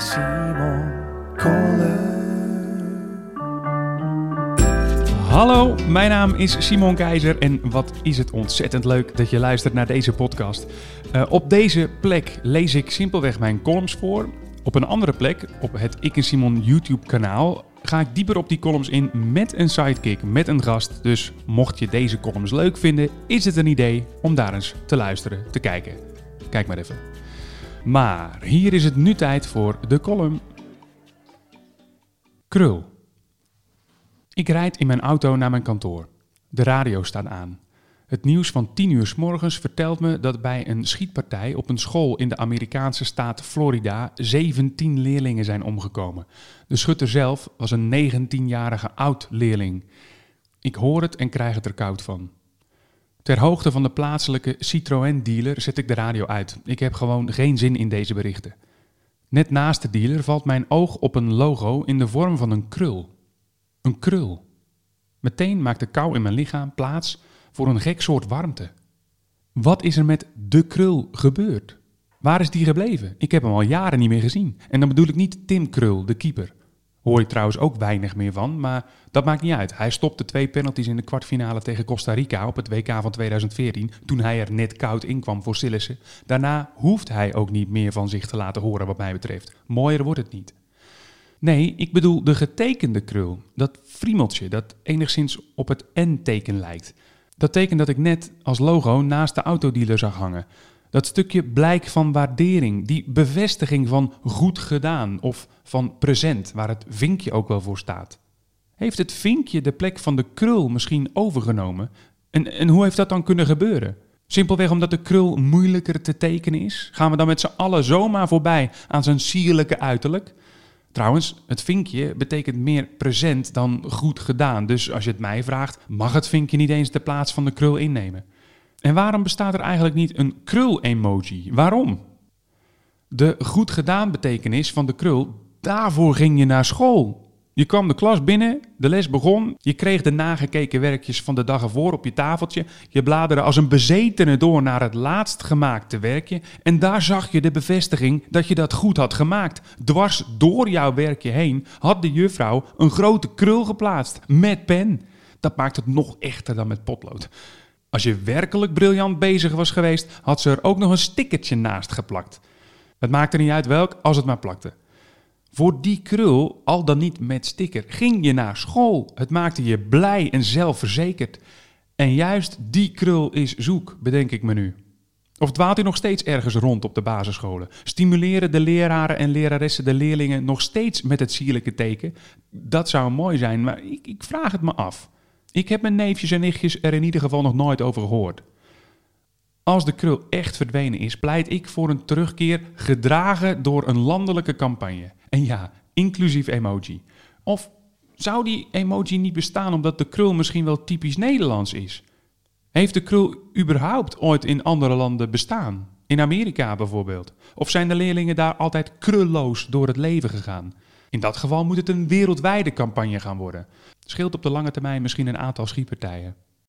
Simon. Hallo, mijn naam is Simon Keizer en wat is het ontzettend leuk dat je luistert naar deze podcast. Uh, op deze plek lees ik simpelweg mijn columns voor. Op een andere plek, op het Ik en Simon YouTube kanaal, ga ik dieper op die columns in met een sidekick, met een gast. Dus mocht je deze columns leuk vinden, is het een idee om daar eens te luisteren, te kijken. Kijk maar even. Maar hier is het nu tijd voor de column Krul. Ik rijd in mijn auto naar mijn kantoor. De radio staat aan. Het nieuws van 10 uur s morgens vertelt me dat bij een schietpartij op een school in de Amerikaanse staat Florida 17 leerlingen zijn omgekomen. De schutter zelf was een 19-jarige oud-leerling. Ik hoor het en krijg het er koud van. Ter hoogte van de plaatselijke Citroën-dealer zet ik de radio uit. Ik heb gewoon geen zin in deze berichten. Net naast de dealer valt mijn oog op een logo in de vorm van een krul. Een krul. Meteen maakt de kou in mijn lichaam plaats voor een gek soort warmte. Wat is er met de krul gebeurd? Waar is die gebleven? Ik heb hem al jaren niet meer gezien. En dan bedoel ik niet Tim Krul, de keeper. Hoor ik trouwens ook weinig meer van, maar dat maakt niet uit. Hij stopte twee penalties in de kwartfinale tegen Costa Rica op het WK van 2014, toen hij er net koud in kwam voor Sillissen. Daarna hoeft hij ook niet meer van zich te laten horen wat mij betreft. Mooier wordt het niet. Nee, ik bedoel de getekende krul. Dat friemeltje dat enigszins op het N-teken lijkt. Dat teken dat ik net als logo naast de autodealer zag hangen. Dat stukje blijk van waardering, die bevestiging van goed gedaan of van present, waar het vinkje ook wel voor staat. Heeft het vinkje de plek van de krul misschien overgenomen? En, en hoe heeft dat dan kunnen gebeuren? Simpelweg omdat de krul moeilijker te tekenen is? Gaan we dan met z'n allen zomaar voorbij aan zijn sierlijke uiterlijk? Trouwens, het vinkje betekent meer present dan goed gedaan. Dus als je het mij vraagt, mag het vinkje niet eens de plaats van de krul innemen. En waarom bestaat er eigenlijk niet een krul-emoji? Waarom? De goed gedaan betekenis van de krul, daarvoor ging je naar school. Je kwam de klas binnen, de les begon, je kreeg de nagekeken werkjes van de dag ervoor op je tafeltje, je bladerde als een bezetene door naar het laatst gemaakte werkje en daar zag je de bevestiging dat je dat goed had gemaakt. Dwars door jouw werkje heen had de juffrouw een grote krul geplaatst met pen. Dat maakt het nog echter dan met potlood. Als je werkelijk briljant bezig was geweest, had ze er ook nog een stickertje naast geplakt. Het maakte niet uit welk, als het maar plakte. Voor die krul, al dan niet met sticker, ging je naar school. Het maakte je blij en zelfverzekerd. En juist die krul is zoek, bedenk ik me nu. Of dwaalt hij nog steeds ergens rond op de basisscholen? Stimuleren de leraren en leraressen de leerlingen nog steeds met het sierlijke teken? Dat zou mooi zijn, maar ik, ik vraag het me af. Ik heb mijn neefjes en nichtjes er in ieder geval nog nooit over gehoord. Als de krul echt verdwenen is, pleit ik voor een terugkeer gedragen door een landelijke campagne. En ja, inclusief emoji. Of zou die emoji niet bestaan omdat de krul misschien wel typisch Nederlands is? Heeft de krul überhaupt ooit in andere landen bestaan? In Amerika bijvoorbeeld? Of zijn de leerlingen daar altijd krulloos door het leven gegaan? In dat geval moet het een wereldwijde campagne gaan worden. Scheelt op de lange termijn misschien een aantal schietpartijen.